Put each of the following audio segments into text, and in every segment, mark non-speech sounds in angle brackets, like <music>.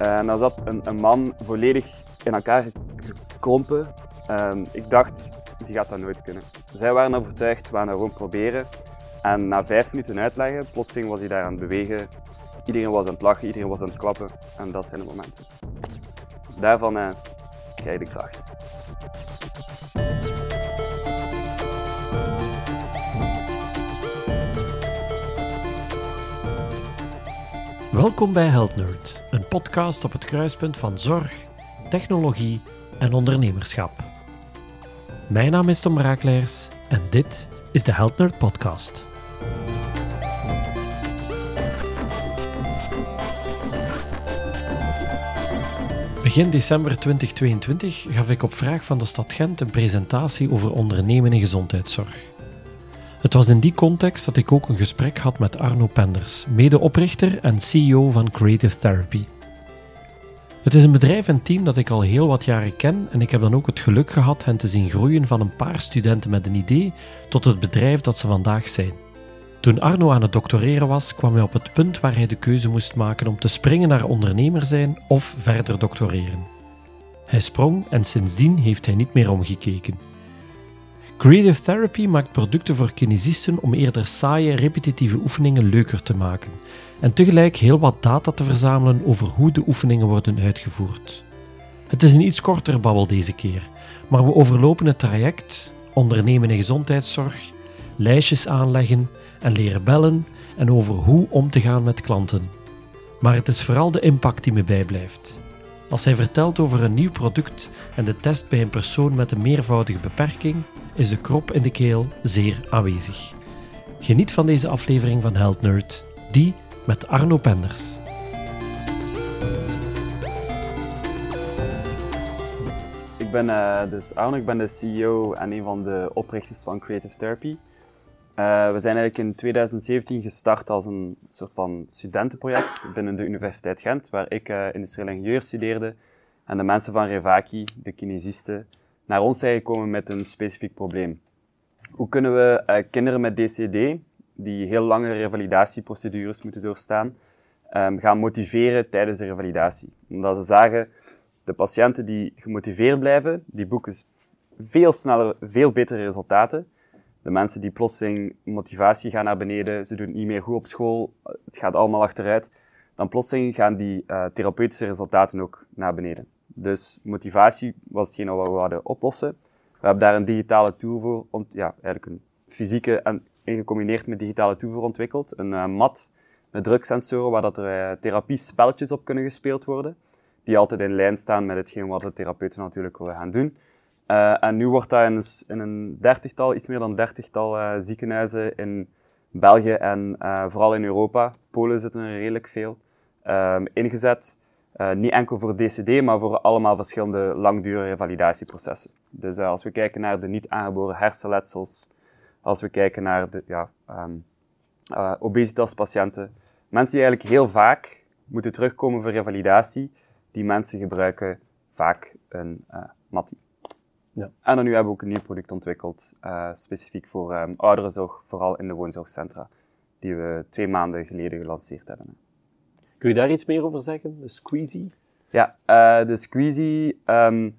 En dan zat een, een man volledig in elkaar gekrompen. Ehm, ik dacht, die gaat dat nooit kunnen. Zij waren overtuigd, we gaan dat gewoon proberen. En na vijf minuten uitleggen, plotseling was hij daar aan het bewegen. Iedereen was aan het lachen, iedereen was aan het klappen. En dat zijn de momenten. Daarvan eh, krijg je de kracht. Welkom bij Health Nerd, een podcast op het kruispunt van zorg, technologie en ondernemerschap. Mijn naam is Tom Raakleers en dit is de Health Nerd Podcast. Begin december 2022 gaf ik op vraag van de stad Gent een presentatie over ondernemen in gezondheidszorg. Het was in die context dat ik ook een gesprek had met Arno Penders, medeoprichter en CEO van Creative Therapy. Het is een bedrijf en team dat ik al heel wat jaren ken en ik heb dan ook het geluk gehad hen te zien groeien van een paar studenten met een idee tot het bedrijf dat ze vandaag zijn. Toen Arno aan het doctoreren was, kwam hij op het punt waar hij de keuze moest maken om te springen naar ondernemer zijn of verder doctoreren. Hij sprong en sindsdien heeft hij niet meer omgekeken. Creative Therapy maakt producten voor kinesisten om eerder saaie, repetitieve oefeningen leuker te maken en tegelijk heel wat data te verzamelen over hoe de oefeningen worden uitgevoerd. Het is een iets korter babbel deze keer, maar we overlopen het traject, ondernemen in gezondheidszorg, lijstjes aanleggen en leren bellen en over hoe om te gaan met klanten. Maar het is vooral de impact die me bijblijft. Als hij vertelt over een nieuw product en de test bij een persoon met een meervoudige beperking, is de krop in de keel zeer aanwezig. Geniet van deze aflevering van Health Nerd, die met Arno Penders. Ik ben uh, dus Arno, ik ben de CEO en een van de oprichters van Creative Therapy. Uh, we zijn eigenlijk in 2017 gestart als een soort van studentenproject binnen de Universiteit Gent, waar ik uh, industrieel ingenieur studeerde en de mensen van Revaki, de kinesisten, naar ons zijn gekomen met een specifiek probleem. Hoe kunnen we uh, kinderen met DCD, die heel lange revalidatieprocedures moeten doorstaan, um, gaan motiveren tijdens de revalidatie? Omdat ze zagen, de patiënten die gemotiveerd blijven, die boeken veel sneller, veel betere resultaten. De mensen die plotseling motivatie gaan naar beneden, ze doen niet meer goed op school, het gaat allemaal achteruit, dan plotseling gaan die uh, therapeutische resultaten ook naar beneden. Dus motivatie was hetgeen wat we hadden oplossen. We hebben daar een digitale tool voor, ja, eigenlijk een fysieke en gecombineerd met digitale tool voor ontwikkeld. Een uh, mat met druksensoren waar dat er uh, therapiespelletjes op kunnen gespeeld worden. Die altijd in lijn staan met hetgeen wat de therapeuten natuurlijk willen gaan doen. Uh, en nu wordt dat in een, in een dertigtal, iets meer dan dertigtal ziekenhuizen in België en vooral in Europa, Polen zitten er redelijk veel, ehm, ingezet. Uh, niet enkel voor DCD, maar voor allemaal verschillende langdurige validatieprocessen. Dus uh, als we kijken naar de niet aangeboren hersenletsels, als we kijken naar de ja, um, uh, obesitaspatiënten, mensen die eigenlijk heel vaak moeten terugkomen voor revalidatie, die mensen gebruiken vaak een MATI. Ja. En dan nu hebben we ook een nieuw product ontwikkeld, specifiek voor um, ouderenzorg, vooral in de woonzorgcentra, die we twee maanden geleden gelanceerd hebben. Kun je daar iets meer over zeggen, de Squeezy? Ja, uh, de Squeezy um,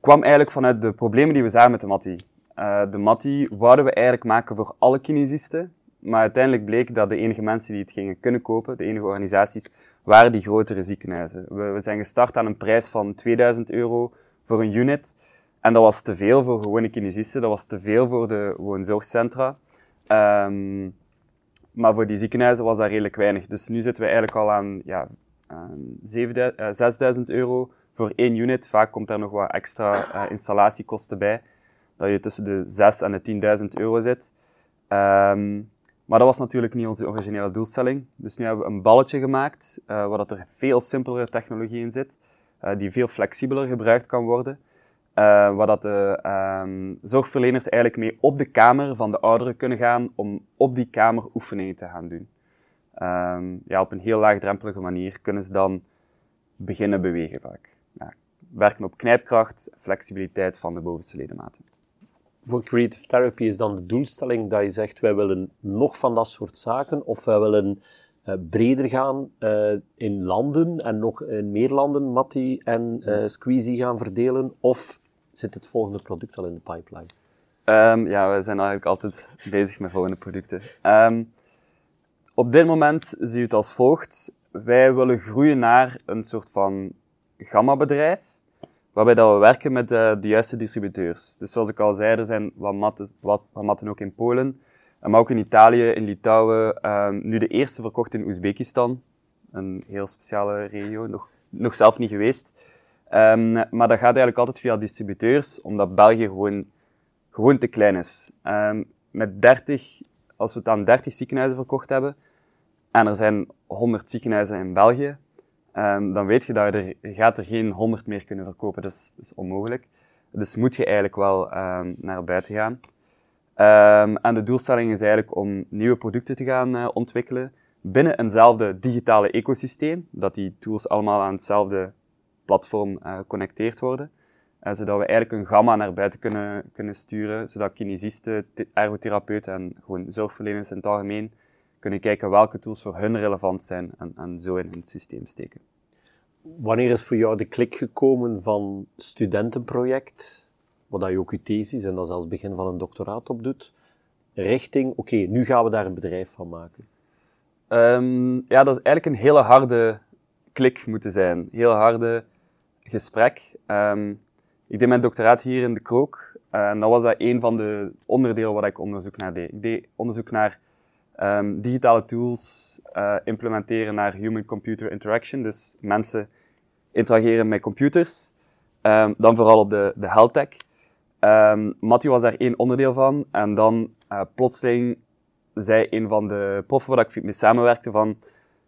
kwam eigenlijk vanuit de problemen die we zagen met de Matti. Uh, de Matti wouden we eigenlijk maken voor alle kinesisten, maar uiteindelijk bleek dat de enige mensen die het gingen kunnen kopen, de enige organisaties, waren die grotere ziekenhuizen. We, we zijn gestart aan een prijs van 2000 euro voor een unit. En dat was te veel voor gewone kinesisten, dat was te veel voor de woonzorgcentra. Um, maar voor die ziekenhuizen was dat redelijk weinig. Dus nu zitten we eigenlijk al aan, ja, aan 6000 uh, euro voor één unit. Vaak komt daar nog wat extra uh, installatiekosten bij. Dat je tussen de 6 en de 10.000 euro zit. Um, maar dat was natuurlijk niet onze originele doelstelling. Dus nu hebben we een balletje gemaakt, uh, waar dat er veel simpelere technologie in zit, die veel flexibeler gebruikt kan worden. Uh, waar dat de um, zorgverleners eigenlijk mee op de kamer van de ouderen kunnen gaan om op die kamer oefeningen te gaan doen. Um, ja, op een heel laagdrempelige manier kunnen ze dan beginnen bewegen vaak. Ja, werken op knijpkracht, flexibiliteit van de bovenste ledematen. Voor creative therapy is dan de doelstelling dat je zegt, wij willen nog van dat soort zaken, of wij willen breder gaan in landen en nog in meer landen Matti en Squeezie gaan verdelen? Of zit het volgende product al in de pipeline? Um, ja, we zijn eigenlijk altijd bezig met volgende producten. Um, op dit moment zie je het als volgt. Wij willen groeien naar een soort van gamma-bedrijf, waarbij dat we werken met de, de, juiste distributeurs. Dus zoals ik al zei, er zijn wat matten, wat, wat ook in Polen, maar ook in Italië, in Litouwen. Um, nu de eerste verkocht in Oezbekistan, een heel speciale regio, nog, nog zelf niet geweest. Um, maar dat gaat eigenlijk altijd via distributeurs, omdat België gewoon, gewoon te klein is. Um, met 30, als we het aan 30 ziekenhuizen verkocht hebben, en er zijn 100 ziekenhuizen in België, um, dan weet je dat je, er, gaat er geen 100 meer kunnen verkopen. Dat is, onmogelijk. Dus moet je eigenlijk wel naar buiten gaan. En de doelstelling is eigenlijk om nieuwe producten te gaan uh, ontwikkelen binnen eenzelfde digitale ecosysteem, dat die tools allemaal aan hetzelfde platform uh, connecteerd worden. Uh, zodat we eigenlijk een gamma naar buiten kunnen, kunnen sturen, zodat kinesisten, ergotherapeuten en gewoon zorgverleners in het algemeen kunnen kijken welke tools voor hun relevant zijn en, en zo in hun systeem steken. Wanneer is voor jou de klik gekomen van studentenproject, wat je ook je thesis en dat zelfs begin van een doctoraat op doet, richting, oké, nu gaan we daar een bedrijf van maken? Um, ja, dat is eigenlijk een hele harde klik moeten zijn. Heel harde gesprek. Um, ik deed mijn doctoraat hier in de Krook. en dat was dat een van de onderdelen waar ik onderzoek naar deed. Ik deed onderzoek naar um, digitale tools uh, implementeren naar human-computer interaction. Dus mensen interageren met computers. Um, dan vooral op de, de health tech. Um, was daar één onderdeel van. En dan uh, plotseling zei een van de proffen waar ik mee samenwerkte van...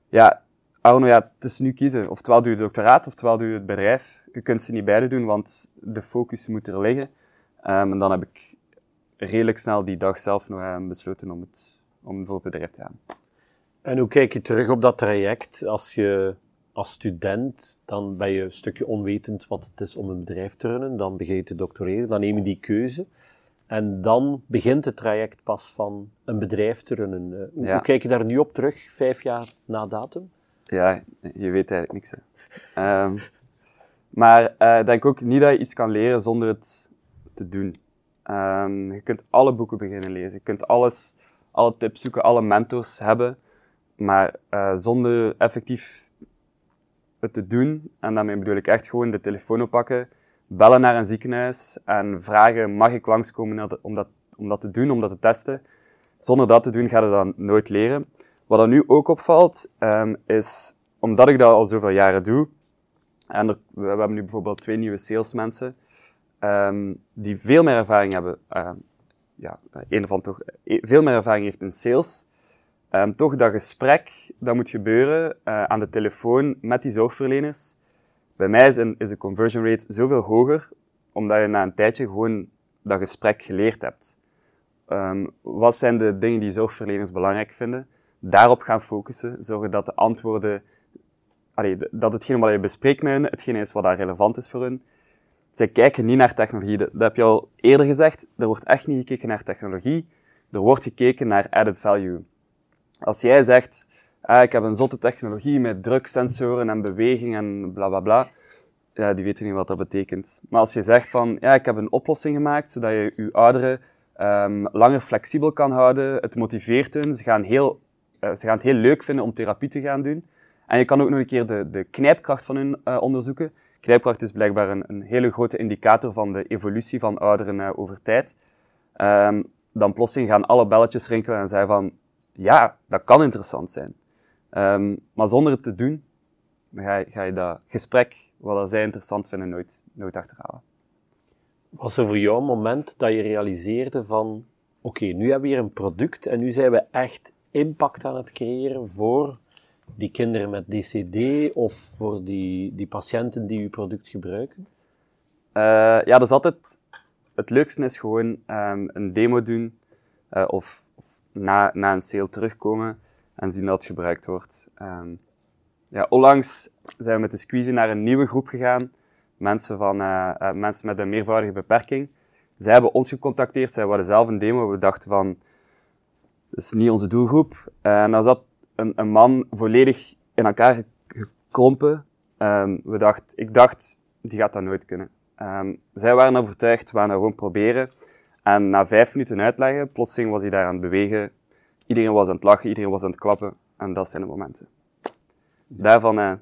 Ja, Arno, ja, het is nu kiezen. Oftewel doe je het doctoraat, oftewel doe je het bedrijf. Je kunt ze niet beide doen, want de focus moet er liggen. Um, en dan heb ik redelijk snel die dag zelf nog uh, besloten om het om voor het bedrijf te gaan. En hoe kijk je terug op dat traject? Als je als student, dan ben je een stukje onwetend wat het is om een bedrijf te runnen. Dan begin je te doctoreren, dan neem je die keuze. En dan begint het traject pas van een bedrijf te runnen. Eh, hoe, kijk je daar nu op terug, vijf jaar na datum? Ja, je weet eigenlijk niks. Um, maar uh, ik denk ook niet dat je iets kan leren zonder het te doen. Um, je kunt alle boeken beginnen lezen. Je kunt alles alle tips zoeken, alle mentors hebben. Maar uh, zonder effectief het te doen, en daarmee bedoel ik echt gewoon de telefoon oppakken, bellen naar een ziekenhuis en vragen, mag ik langskomen om dat, om dat te doen, om dat te testen. Zonder dat te doen, ga je dat nooit leren. Wat er nu ook opvalt, um, is, omdat ik dat al zoveel jaren doe, en we, hebben nu bijvoorbeeld twee nieuwe salesmensen, um, die veel meer ervaring hebben. Uh, ja, een van toch eh, veel meer ervaring heeft in sales, toch dat gesprek dat moet gebeuren uh, aan de telefoon met die zorgverleners. Bij mij is, is de conversion rate zoveel hoger, omdat je na een tijdje gewoon dat gesprek geleerd hebt. Wat zijn de dingen die zorgverleners belangrijk vinden? Daarop gaan focussen, zorgen dat de antwoorden, allee, dat hetgeen wat je bespreekt met hen, hetgeen is wat daar relevant is voor hen, zij kijken niet naar technologie. Dat, heb je al eerder gezegd. Er wordt echt niet gekeken naar technologie. Er wordt gekeken naar added value. Als jij zegt, ah, ik heb een zotte technologie met druksensoren en beweging en bla bla bla, ja, die weten niet wat dat betekent. Maar als je zegt van, ja, ik heb een oplossing gemaakt zodat je je ouderen um, langer flexibel kan houden, het motiveert hun, ze gaan, heel, ze gaan het heel leuk vinden om therapie te gaan doen. En je kan ook nog een keer de, de knijpkracht van hun uh, onderzoeken. Krijpkracht is blijkbaar een, een, hele grote indicator van de evolutie van ouderen uh, over tijd. Um, dan plotseling gaan alle belletjes rinkelen en zeggen van, ja, dat kan interessant zijn. Um, maar zonder het te doen, ga je, ga je dat gesprek, wat zij interessant vinden, nooit, nooit achterhalen. Was er voor jou een moment dat je realiseerde van, oké, nu hebben we hier een product en nu zijn we echt impact aan het creëren voor die kinderen met DCD of voor die, die patiënten die uw product gebruiken? Uh, ja, dat is altijd... Het leukste is gewoon um, een demo doen uh, of, na, na een sale terugkomen en zien dat het gebruikt wordt. Um, ja, onlangs zijn we met de Squeezie naar een nieuwe groep gegaan. Mensen, van, uh, mensen met een meervoudige beperking. Zij hebben ons gecontacteerd, zij wilden zelf een demo. We dachten van, dat is niet onze doelgroep. En dan zat een, een man volledig in elkaar gekrompen. Ehm, we dacht, ik dacht, die gaat dat nooit kunnen. Um, zij waren overtuigd, we gaan dat gewoon proberen. En na vijf minuten uitleggen, plotseling was hij daar aan het bewegen. Iedereen was aan het lachen, iedereen was aan het klappen. En dat zijn de momenten. Daarvan uh,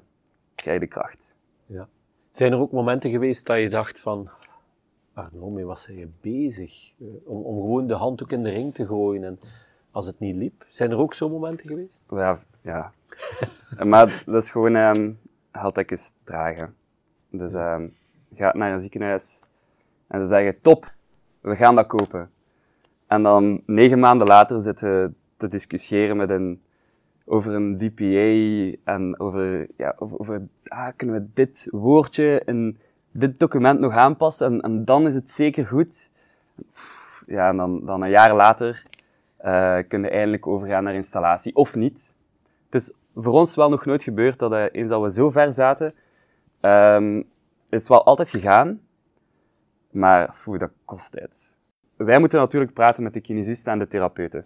krijg je de kracht. Ja. Zijn er ook momenten geweest dat je dacht van... Arno, mee was hij bezig? Uh, om, om gewoon de handdoek in de ring te gooien en als het niet liep. Zijn er ook zo momenten geweest? Ja, ja. <laughs> maar dat is gewoon um, eens dragen. Dus je gaat naar een ziekenhuis en ze zeggen, top, we gaan dat kopen. En dan negen maanden later zitten te discussiëren met een, over een DPA en over, ja, over ah, kunnen we dit woordje in dit document nog aanpassen en, en dan is het zeker goed. Ja, en dan, dan een jaar later uh, kunnen eindelijk overgaan naar installatie, of niet. Het is voor ons wel nog nooit gebeurd dat uh, eens dat we zo ver zaten, um, is wel altijd gegaan, maar foe, dat kost tijd. Wij moeten natuurlijk praten met de kinesisten en de therapeuten.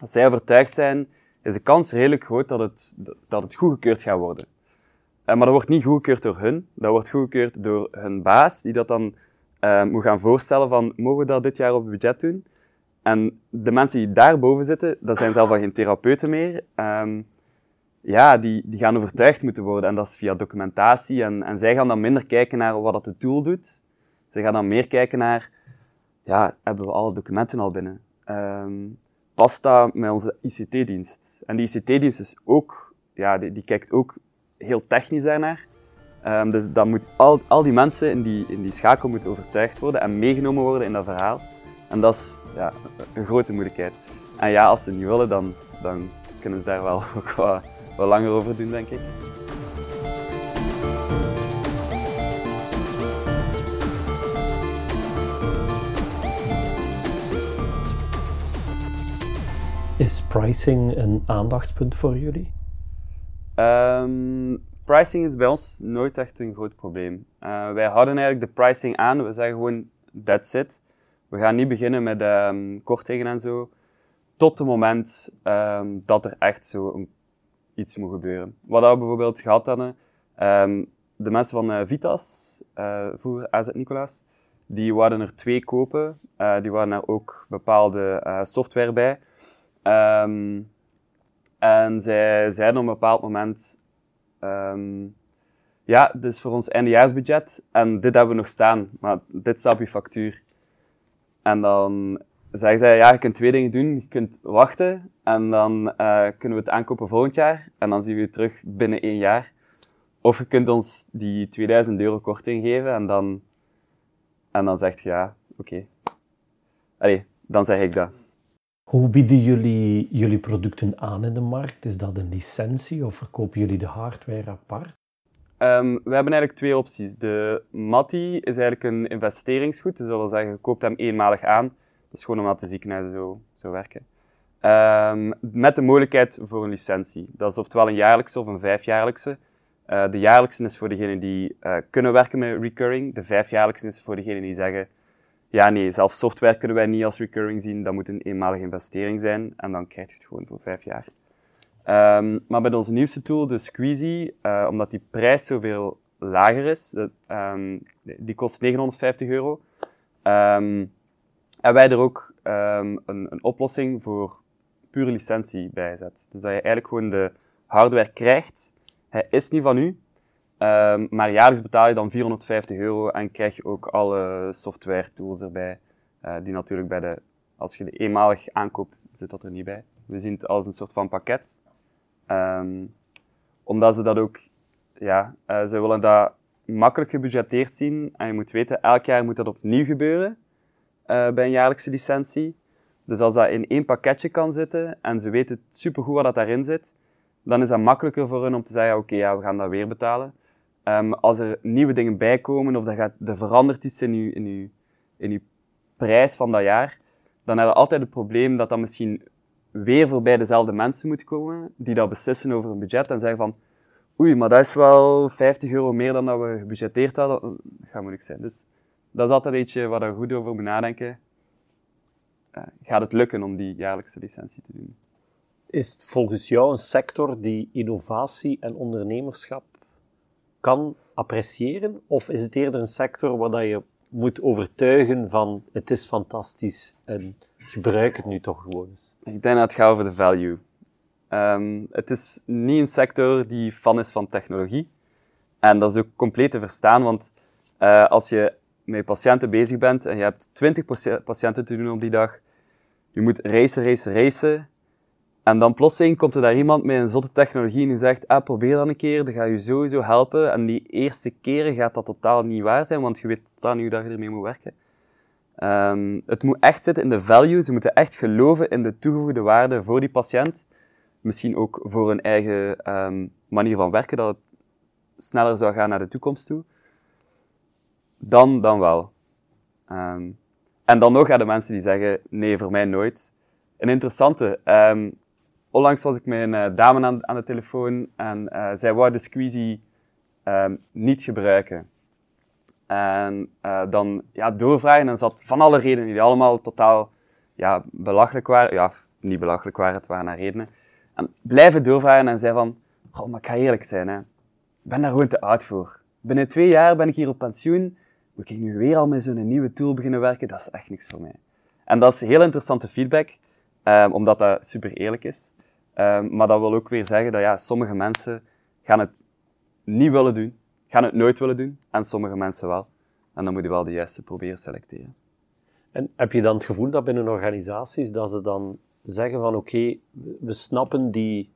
Als zij overtuigd zijn, is de kans redelijk groot dat het, dat het goedgekeurd gaat worden. Uh, maar dat wordt niet goedgekeurd door hun, dat wordt goedgekeurd door hun baas, die dat dan moet gaan voorstellen van, mogen we dat dit jaar op het budget doen? En de mensen die daarboven zitten, dat zijn zelf al geen therapeuten meer. Um, ja, die, die gaan overtuigd moeten worden. En dat is via documentatie. En, en zij gaan dan minder kijken naar wat dat het tool doet. Ze gaan dan meer kijken naar, ja, hebben we alle documenten al binnen? Um, past dat met onze ICT-dienst? En die ICT-dienst is ook, ja, die, die kijkt ook heel technisch daarnaar. Um, dus dan moet al, al die mensen in die, in die schakel moeten overtuigd worden en meegenomen worden in dat verhaal. En dat is ja, een grote moeilijkheid. En ja, als ze niet willen, dan, dan kunnen ze daar wel <laughs> ook wat, wat langer over doen, denk ik. Is pricing een aandachtspunt voor jullie? Um, pricing is bij ons nooit echt een groot probleem. Uh, wij houden eigenlijk de pricing aan. We zeggen gewoon, that's it. We gaan niet beginnen met um, kortingen en zo, tot het moment um, dat er echt zo iets moet gebeuren. Wat we bijvoorbeeld gehad hadden, um, de mensen van uh, Vitas, uh, vroeger AZ Nicolaas, die wilden er twee kopen. Uh, die waren er ook bepaalde software bij. En zij zeiden op een bepaald moment, ja, dit is voor ons eindejaarsbudget en dit hebben we nog staan, maar dit staat op je factuur. En dan zeggen zij, ja, je kunt twee dingen doen. Je kunt wachten en dan uh, kunnen we het aankopen volgend jaar. En dan zien we je terug binnen één jaar. Of je kunt ons die 2000 euro korting geven en dan, en dan zegt je, ja, oké. Okay. Allee, dan zeg ik dat. Hoe bieden jullie jullie producten aan in de markt? Is dat een licentie of verkopen jullie de hardware apart? Um, we hebben eigenlijk twee opties. De Matti is eigenlijk een investeringsgoed. Dus dat wil zeggen, je koopt hem eenmalig aan. Dat is gewoon omdat de ziekenhuizen zo, zo werken. Um, met de mogelijkheid voor een licentie. Dat is oftewel een jaarlijkse of een vijfjaarlijkse. Uh, de jaarlijkse is voor degenen die uh, kunnen werken met recurring. De vijfjaarlijkse is voor degenen die zeggen, ja nee, zelfs software kunnen wij niet als recurring zien. Dat moet een eenmalige investering zijn. En dan krijg je het gewoon voor vijf jaar. Um, maar met onze nieuwste tool, de Squeezy, uh, omdat die prijs zoveel lager is, um, die kost 950 euro, um, hebben wij er ook een, een, oplossing voor pure licentie bij gezet. Dus dat je eigenlijk gewoon de hardware krijgt. Hij is niet van u, maar jaarlijks betaal je dan 450 euro en krijg je ook alle software tools erbij. Uh, die natuurlijk bij de, als je de eenmalig aankoopt, zit dat er niet bij. We zien het als een soort van pakket. Um, omdat ze dat ook, ja, uh, ze willen dat makkelijk gebudgeteerd zien. En je moet weten, elk jaar moet dat opnieuw gebeuren uh, bij een jaarlijkse licentie. Dus als dat in één pakketje kan zitten en ze weten supergoed wat dat daarin zit, dan is dat makkelijker voor hen om te zeggen, oké, ja, we gaan dat weer betalen. Um, als er nieuwe dingen bijkomen of dat gaat, er verandert iets in je, in, in prijs van dat jaar, dan heb je altijd het probleem dat dat misschien weer voorbij dezelfde mensen moet komen, die dat beslissen over een budget en zeggen van, oei, maar dat is wel 50 euro meer dan dat we gebudgeteerd hadden. Dat gaat moeilijk zijn. Dus dat is altijd eentje waar je goed over moet nadenken. Uh, gaat het lukken om die jaarlijkse licentie te doen? Is het volgens jou een sector die innovatie en ondernemerschap kan appreciëren? Of is het eerder een sector waar dat je moet overtuigen van het is fantastisch en gebruik het nu toch gewoon eens? Ik denk dat het gaat over de value. Ehm, het is niet een sector die fan is van technologie. En dat is ook compleet te verstaan, want uh, als je met patiënten bezig bent en je hebt 20 patiënten te doen op die dag, je moet racen, racen, racen. En dan plotseling komt er daar iemand met een zotte technologie en die zegt, ah, probeer dat een keer, dat gaat je sowieso helpen. En die eerste keren gaat dat totaal niet waar zijn, want je weet totaal niet hoe je ermee moet werken. Um, het moet echt zitten in de value, ze moeten echt geloven in de toegevoegde waarde voor die patiënt. Misschien ook voor hun eigen um, manier van werken, dat het sneller zou gaan naar de toekomst toe. Dan, dan wel. Um, en dan nog gaan de mensen die zeggen, nee, voor mij nooit. Een interessante. Onlangs was ik met een uh, dame aan, aan, de telefoon en uh, zij wou de squeezie um, niet gebruiken. En uh, dan ja, doorvragen en zat van alle redenen die allemaal totaal ja, belachelijk waren. Ja, niet belachelijk waren, het waren naar redenen. En blijven doorvragen en zei van, goh, maar ik ga eerlijk zijn, hè. ik ben daar gewoon te oud voor. Binnen twee jaar ben ik hier op pensioen moet ik nu weer al met zo'n nieuwe tool beginnen werken? Dat is echt niks voor mij. En dat is heel interessante feedback, um, omdat dat super eerlijk is. Um, maar dat wil ook weer zeggen dat ja, sommige mensen gaan het niet willen doen, gaan het nooit willen doen, en sommige mensen wel. En dan moet je wel de juiste proberen selecteren. En heb je dan het gevoel dat binnen organisaties dat ze dan zeggen van oké, okay, we snappen die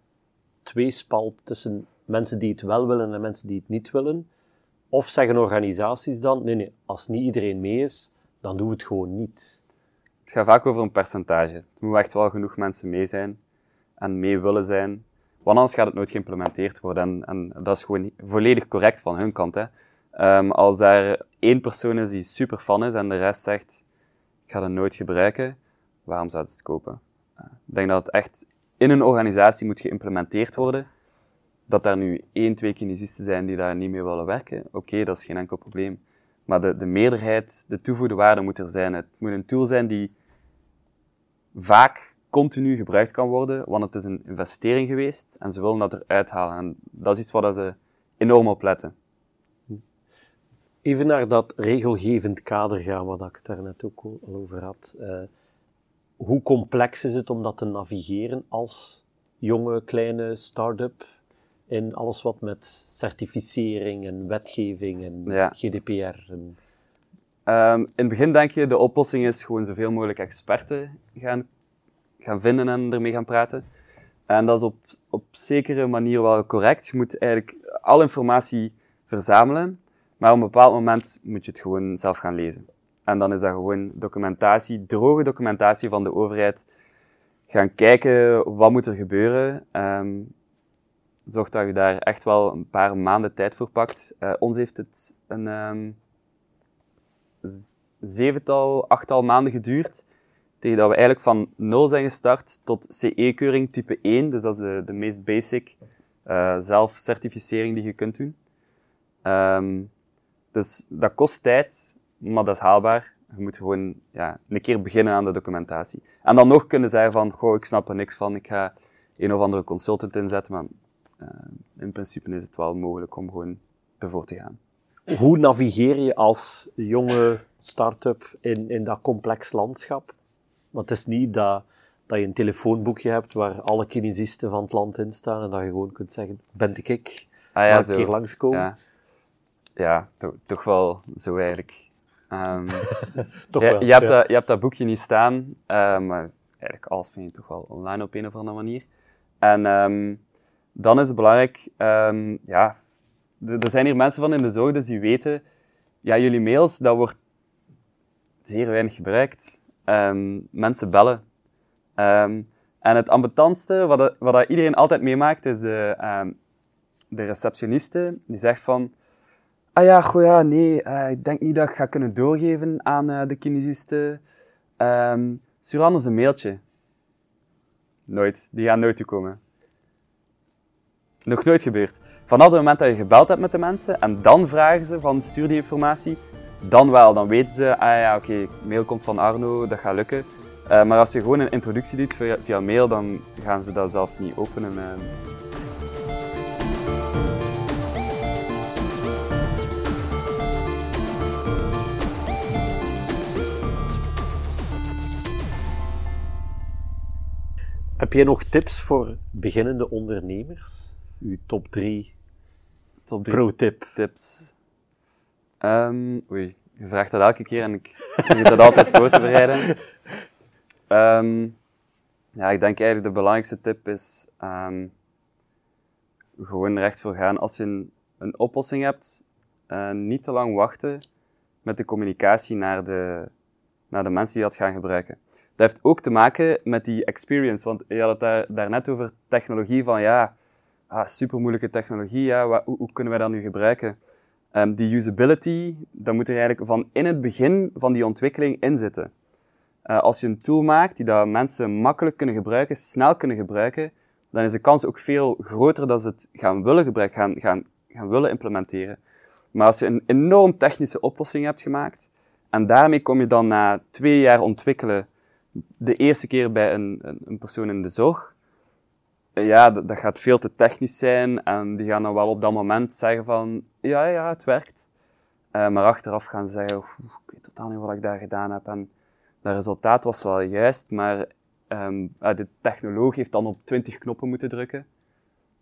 tweespalt tussen mensen die het wel willen en mensen die het niet willen. Of zeggen organisaties dan, nee, nee, als niet iedereen mee is, dan doen we het gewoon niet. Het gaat vaak over een percentage. Er moeten echt wel genoeg mensen mee zijn en mee willen zijn, want anders gaat het nooit geïmplementeerd worden. En, en dat is gewoon volledig correct van hun kant. Hè. Um, als er één persoon is die super fan is en de rest zegt, ik ga het nooit gebruiken, waarom zouden ze het kopen? Uh, ik denk dat het echt in een organisatie moet geïmplementeerd worden dat daar nu één, twee kinesisten zijn die daar niet mee willen werken, oké, dat is geen enkel probleem. Maar de, de meerderheid, de toevoegde waarde moet er zijn. Het moet een tool zijn die vaak continu gebruikt kan worden, want het is een investering geweest en ze willen dat eruit halen. En dat is iets waar ze enorm op letten. Even naar dat regelgevend kader gaan, wat ik daar net ook al over had. Uh, hoe complex is het om dat te navigeren als jonge, kleine start-up? in alles wat met certificering en wetgeving en GDPR. En... Um, in het begin denk je, de oplossing is gewoon zoveel mogelijk experten gaan, gaan vinden en ermee gaan praten. En dat is op, op zekere manier wel correct. Je moet eigenlijk alle informatie verzamelen, maar op een bepaald moment moet je het gewoon zelf gaan lezen. En dan is dat gewoon documentatie, droge documentatie van de overheid. Gaan kijken wat moet er gebeuren. Um, zorg dat je daar echt wel een paar maanden tijd voor pakt. Uh, ons heeft het een um, zevental, achttal maanden geduurd. Dat we eigenlijk van nul zijn gestart tot CE-keuring type 1. Dus dat is de, de meest basic uh, zelfcertificering die je kunt doen. Um, dus dat kost tijd, maar dat is haalbaar. Je moet gewoon ja, een keer beginnen aan de documentatie. En dan nog kunnen zeggen van, goh, ik snap er niks van, ik ga een of andere consultant inzetten, maar uh, in principe is het wel mogelijk om gewoon ervoor te gaan. Hoe navigeer je als jonge start-up in, in dat complex landschap? Want het is niet dat, dat je een telefoonboekje hebt waar alle kinesisten van het land in staan en dat je gewoon kunt zeggen, ben ik ik, ah, ja, een keer langskomen. Ja, ja toch, toch wel zo eigenlijk. Um, <laughs> toch je, wel, je, hebt dat, je hebt dat boekje niet staan, uh, maar eigenlijk alles vind je toch wel online op een of andere manier. En um, dan is het belangrijk, um, ja, er zijn hier mensen van in de zorg, dus die weten, ja, jullie mails, dat wordt zeer weinig gebruikt. Um, mensen bellen. Um, en het ambetantste, wat, wat iedereen altijd meemaakt, is de, de receptioniste, die zegt van, ah ja, goh ja, nee, uh, ik denk niet dat ik ga kunnen doorgeven aan uh, de kinesisten. Um, stuur anders een mailtje. Nooit. Die gaan nooit toekomen. Nog nooit gebeurd. Vanaf het moment dat je gebeld hebt met de mensen en dan vragen ze van stuur die informatie, dan wel. Dan weten ze, ah ja, oké, mail komt van Arno, dat gaat lukken. Eh, maar als je gewoon een introductie doet via, via mail, dan gaan ze dat zelf niet openen. eh. Heb jij nog tips voor beginnende ondernemers? Uw top 3 Top drie pro-tip. tips. Ehm, oei, je vraagt dat elke keer en ik probeer dat altijd voor te bereiden. Ehm, ja, ik denk eigenlijk de belangrijkste tip is ehm, gewoon recht voor gaan. Als je een, een oplossing hebt, eh, niet te lang wachten met de communicatie naar de, naar de mensen die dat gaan gebruiken. Dat heeft ook te maken met die experience, want je had het daar, daarnet over technologie van ja, ah, super moeilijke technologie, ja, hoe, hoe kunnen wij dat nu gebruiken? Ehm, die usability, dat moet er eigenlijk van in het begin van die ontwikkeling in zitten. Eh, als je een tool maakt die dat mensen makkelijk kunnen gebruiken, snel kunnen gebruiken, dan is de kans ook veel groter dat ze het gaan willen gebruiken, gaan, gaan, gaan willen implementeren. Maar als je een enorm technische oplossing hebt gemaakt, en daarmee kom je dan na twee jaar ontwikkelen, de eerste keer bij een, een, een persoon in de zorg, ja, dat, dat gaat veel te technisch zijn en die gaan dan wel op dat moment zeggen van, ja, ja, het werkt. Eh, maar achteraf gaan ze zeggen, "Oeh, ik weet totaal niet wat ik daar gedaan heb en dat resultaat was wel juist, maar ehm, eh, de technoloog heeft dan op 20 knoppen moeten drukken.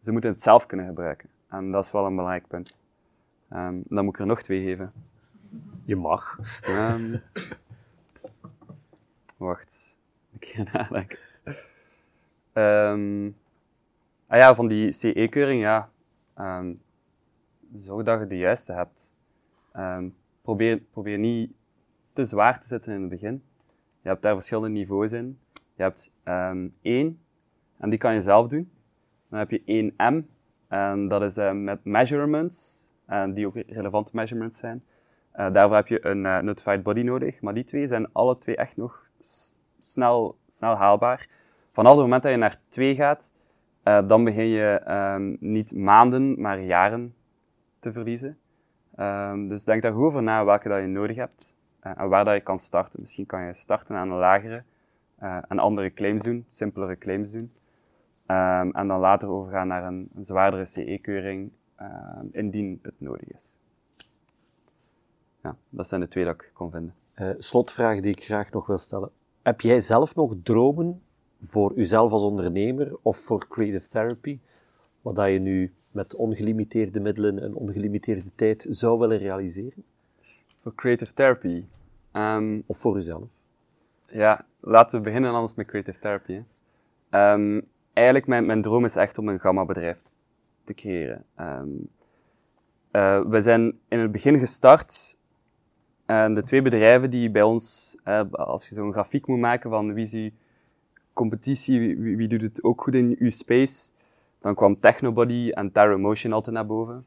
Ze moeten het zelf kunnen gebruiken. En dat is wel een belangrijk punt. Ehm, dan moet ik er nog twee geven. Je mag. Ehm, <laughs> wacht, ik ga <laughs> nadenken. Ehm, ah ja, van die CE-keuring, ja. Ehm, zorg dat je de juiste hebt. Ehm, probeer, probeer niet te zwaar te zitten in het begin. Je hebt daar verschillende niveaus in. Je hebt ehm, één, en die kan je zelf doen. Dan heb je 1M, en dat is eh, met measurements, en die ook relevante measurements zijn. Eh, daarvoor heb je een eh, notified body nodig, maar die twee zijn alle twee echt nog snel, snel haalbaar. Vanaf het moment dat je naar twee gaat, eh, dan begin je ehm, niet maanden, maar jaren te verliezen. Ehm, dus denk daar goed over na welke dat je nodig hebt eh, en waar dat je kan starten. Misschien kan je starten aan een lagere eh, en andere claims doen, simpelere claims doen. Ehm, en dan later overgaan naar een, een zwaardere CE-keuring, indien het nodig is. Ja, dat zijn de twee dat ik kon vinden. Slotvraag die ik graag nog wil stellen. Heb jij zelf nog dromen voor uzelf als ondernemer of voor creative therapy? Wat dat je nu met ongelimiteerde middelen en ongelimiteerde tijd zou willen realiseren? Voor creative therapy. Ehm, Of voor uzelf? ja, laten we beginnen anders met creative therapy. Ehm, eigenlijk, mijn, mijn droom is echt om een gamma-bedrijf te creëren. Ehm, eh, we zijn in het begin gestart. En de twee bedrijven die bij ons, eh, als je zo'n grafiek moet maken van wie is die competitie, wie, wie- doet het ook goed in uw space, dan kwam Technobody en Terra Motion altijd naar boven.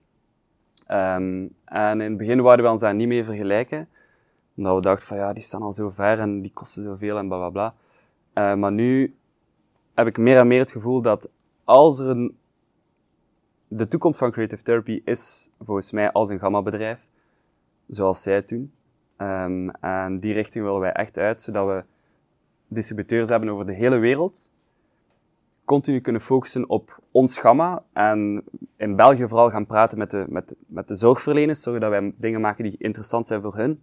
Ehm, en in het begin wouden we ons daar niet mee vergelijken, omdat we dachten van ja, die staan al zo ver en die kosten zoveel en bla bla bla. Eh, maar nu heb ik meer en meer het gevoel dat als er een... De toekomst van creative therapy is volgens mij als een gamma-bedrijf, zoals zij het doen. Ehm, en die richting willen wij echt uit, zodat we distributeurs hebben over de hele wereld. Continu kunnen focussen op ons gamma en in België vooral gaan praten met de, met, met de zorgverleners, zorgen dat wij dingen maken die interessant zijn voor hun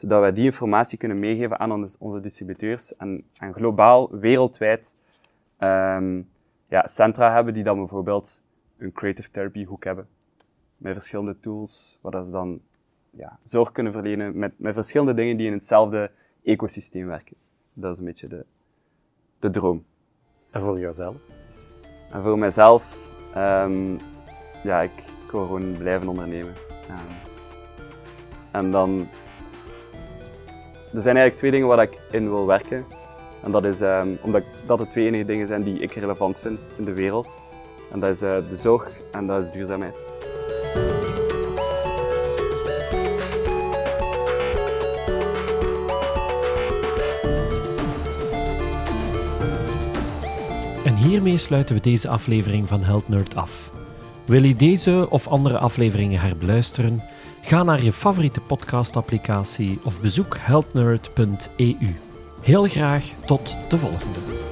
zodat wij die informatie kunnen meegeven aan onze, onze distributeurs en, en globaal, wereldwijd, ehm, ja, centra hebben die dan bijvoorbeeld een creative therapy hoek hebben. Met verschillende tools, waar ze dan ja, zorg kunnen verlenen met, met verschillende dingen die in hetzelfde ecosysteem werken. Dat is een beetje de, de droom. En voor jouzelf? En voor mijzelf, ehm, ja, ik, ik wil gewoon blijven ondernemen. Ehm, en dan, er zijn eigenlijk twee dingen waar ik in wil werken. En dat is ehm, omdat dat de twee enige dingen zijn die ik relevant vind in de wereld. En dat is eh, de zorg en dat is duurzaamheid. Hiermee sluiten we deze aflevering van Health Nerd af. Wil je deze of andere afleveringen herbeluisteren? Ga naar je favoriete podcastapplicatie of bezoek healthnerd.eu. Heel graag tot de volgende.